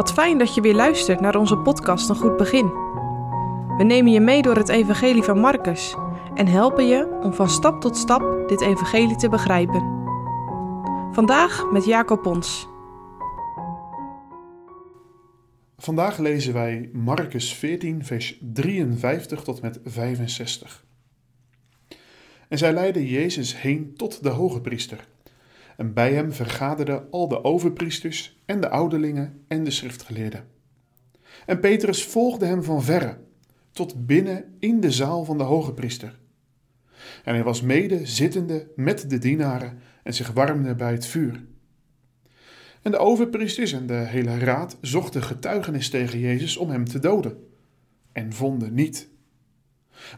Wat fijn dat je weer luistert naar onze podcast Een Goed Begin. We nemen je mee door het Evangelie van Marcus en helpen je om van stap tot stap dit Evangelie te begrijpen. Vandaag met Jacob Pons. Vandaag lezen wij Marcus 14, vers 53 tot met 65. En zij leidden Jezus heen tot de hoge priester. En bij hem vergaderden al de overpriesters en de ouderlingen en de schriftgeleerden. En Petrus volgde hem van verre, tot binnen in de zaal van de hoge priester. En hij was mede zittende met de dienaren en zich warmde bij het vuur. En de overpriesters en de hele raad zochten getuigenis tegen Jezus om hem te doden, en vonden niet.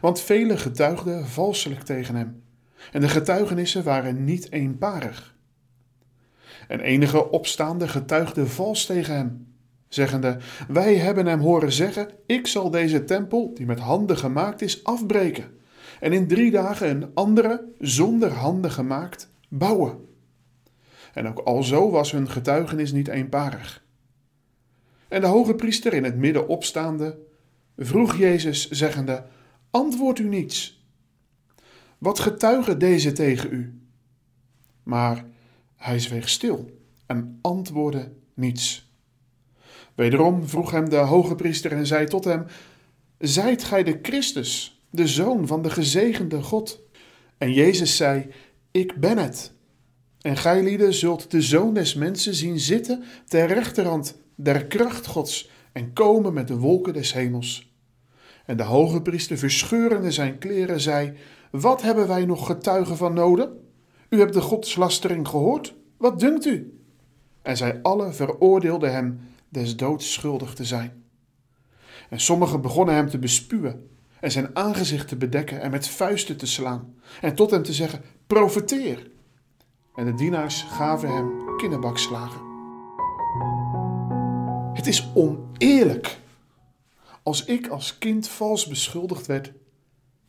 Want velen getuigden valselijk tegen hem, en de getuigenissen waren niet eenparig. En enige opstaande getuigden vals tegen hem, zeggende: Wij hebben hem horen zeggen: Ik zal deze tempel, die met handen gemaakt is, afbreken, en in drie dagen een andere, zonder handen gemaakt, bouwen. En ook alzo was hun getuigenis niet eenparig. En de hoge priester in het midden opstaande vroeg Jezus, zeggende: Antwoord u niets. Wat getuigen deze tegen u? Maar hij zweeg stil en antwoordde niets. Wederom vroeg hem de hoge priester en zei tot hem: Zijt gij de Christus, de zoon van de gezegende God? En Jezus zei: Ik ben het. En gij zult de zoon des mensen zien zitten ter rechterhand der kracht Gods en komen met de wolken des hemels. En de hoge priester, verscheurende zijn kleren, zei: Wat hebben wij nog getuigen van nodig? U hebt de godslastering gehoord. Wat dunkt u? En zij allen veroordeelden hem des doods schuldig te zijn. En sommigen begonnen hem te bespuwen en zijn aangezicht te bedekken en met vuisten te slaan en tot hem te zeggen: profeteer. En de dienaars gaven hem kinderbakslagen. Het is oneerlijk. Als ik als kind vals beschuldigd werd,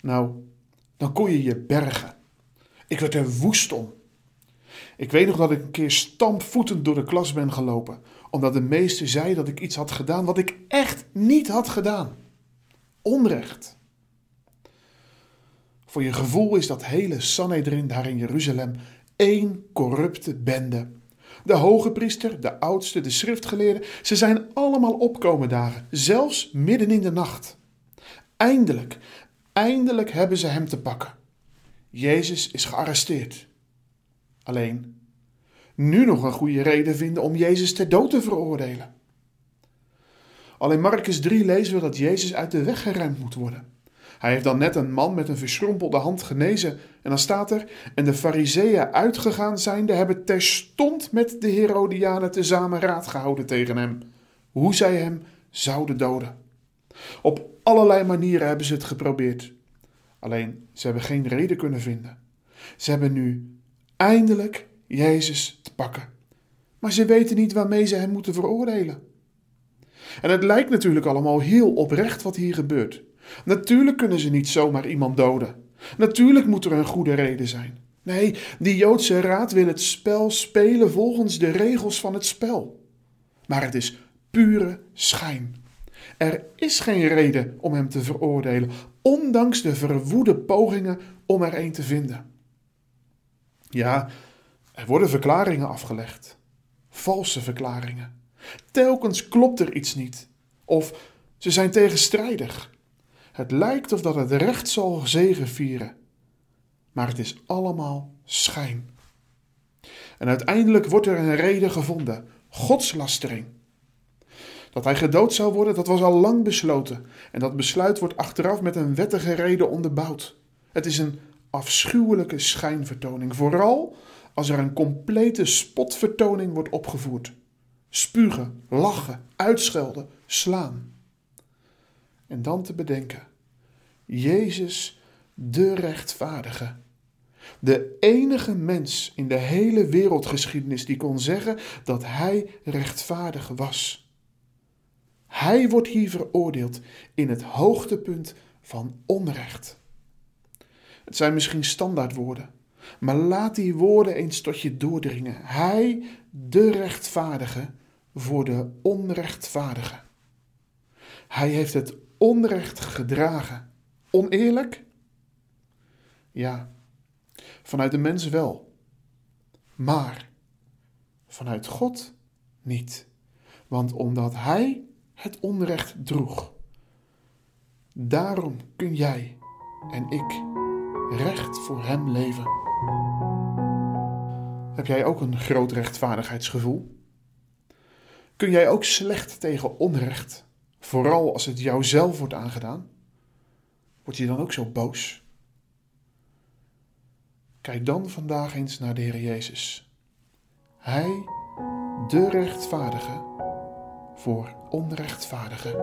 nou, dan kon je je bergen. Ik werd er woest om. Ik weet nog dat ik een keer stampvoetend door de klas ben gelopen, omdat de meester zei dat ik iets had gedaan wat ik echt niet had gedaan. Onrecht. Voor je gevoel is dat hele Sanhedrin daar in Jeruzalem één corrupte bende. De hoge priester, de oudste, de schriftgeleerden, ze zijn allemaal opkomen dagen, zelfs midden in de nacht. Eindelijk, eindelijk hebben ze hem te pakken. Jezus is gearresteerd. Alleen, nu nog een goede reden vinden om Jezus ter dood te veroordelen. Al in Marcus 3 lezen we dat Jezus uit de weg geremd moet worden. Hij heeft dan net een man met een verschrompelde hand genezen. En dan staat er: En de Fariseeën uitgegaan zijnde hebben terstond met de Herodianen tezamen raad gehouden tegen hem, hoe zij hem zouden doden. Op allerlei manieren hebben ze het geprobeerd. Alleen ze hebben geen reden kunnen vinden. Ze hebben nu eindelijk Jezus te pakken. Maar ze weten niet waarmee ze hem moeten veroordelen. En het lijkt natuurlijk allemaal heel oprecht wat hier gebeurt. Natuurlijk kunnen ze niet zomaar iemand doden. Natuurlijk moet er een goede reden zijn. Nee, die Joodse raad wil het spel spelen volgens de regels van het spel. Maar het is pure schijn. Er is geen reden om hem te veroordelen, ondanks de verwoede pogingen om er een te vinden. Ja, er worden verklaringen afgelegd. Valse verklaringen. Telkens klopt er iets niet. Of ze zijn tegenstrijdig. Het lijkt of dat het recht zal zegevieren. Maar het is allemaal schijn. En uiteindelijk wordt er een reden gevonden: godslastering. Dat hij gedood zou worden, dat was al lang besloten. En dat besluit wordt achteraf met een wettige reden onderbouwd. Het is een afschuwelijke schijnvertoning, vooral als er een complete spotvertoning wordt opgevoerd. Spugen, lachen, uitschelden, slaan. En dan te bedenken: Jezus, de rechtvaardige. De enige mens in de hele wereldgeschiedenis die kon zeggen dat hij rechtvaardig was. Hij wordt hier veroordeeld in het hoogtepunt van onrecht. Het zijn misschien standaardwoorden, maar laat die woorden eens tot je doordringen. Hij, de rechtvaardige, voor de onrechtvaardige. Hij heeft het onrecht gedragen. Oneerlijk? Ja, vanuit de mens wel. Maar vanuit God niet. Want omdat Hij het onrecht droeg, daarom kun jij en ik recht voor Hem leven. Heb jij ook een groot rechtvaardigheidsgevoel? Kun jij ook slecht tegen onrecht, vooral als het jou zelf wordt aangedaan? Word je dan ook zo boos? Kijk dan vandaag eens naar de Heer Jezus. Hij, de rechtvaardige, voor onrechtvaardigen.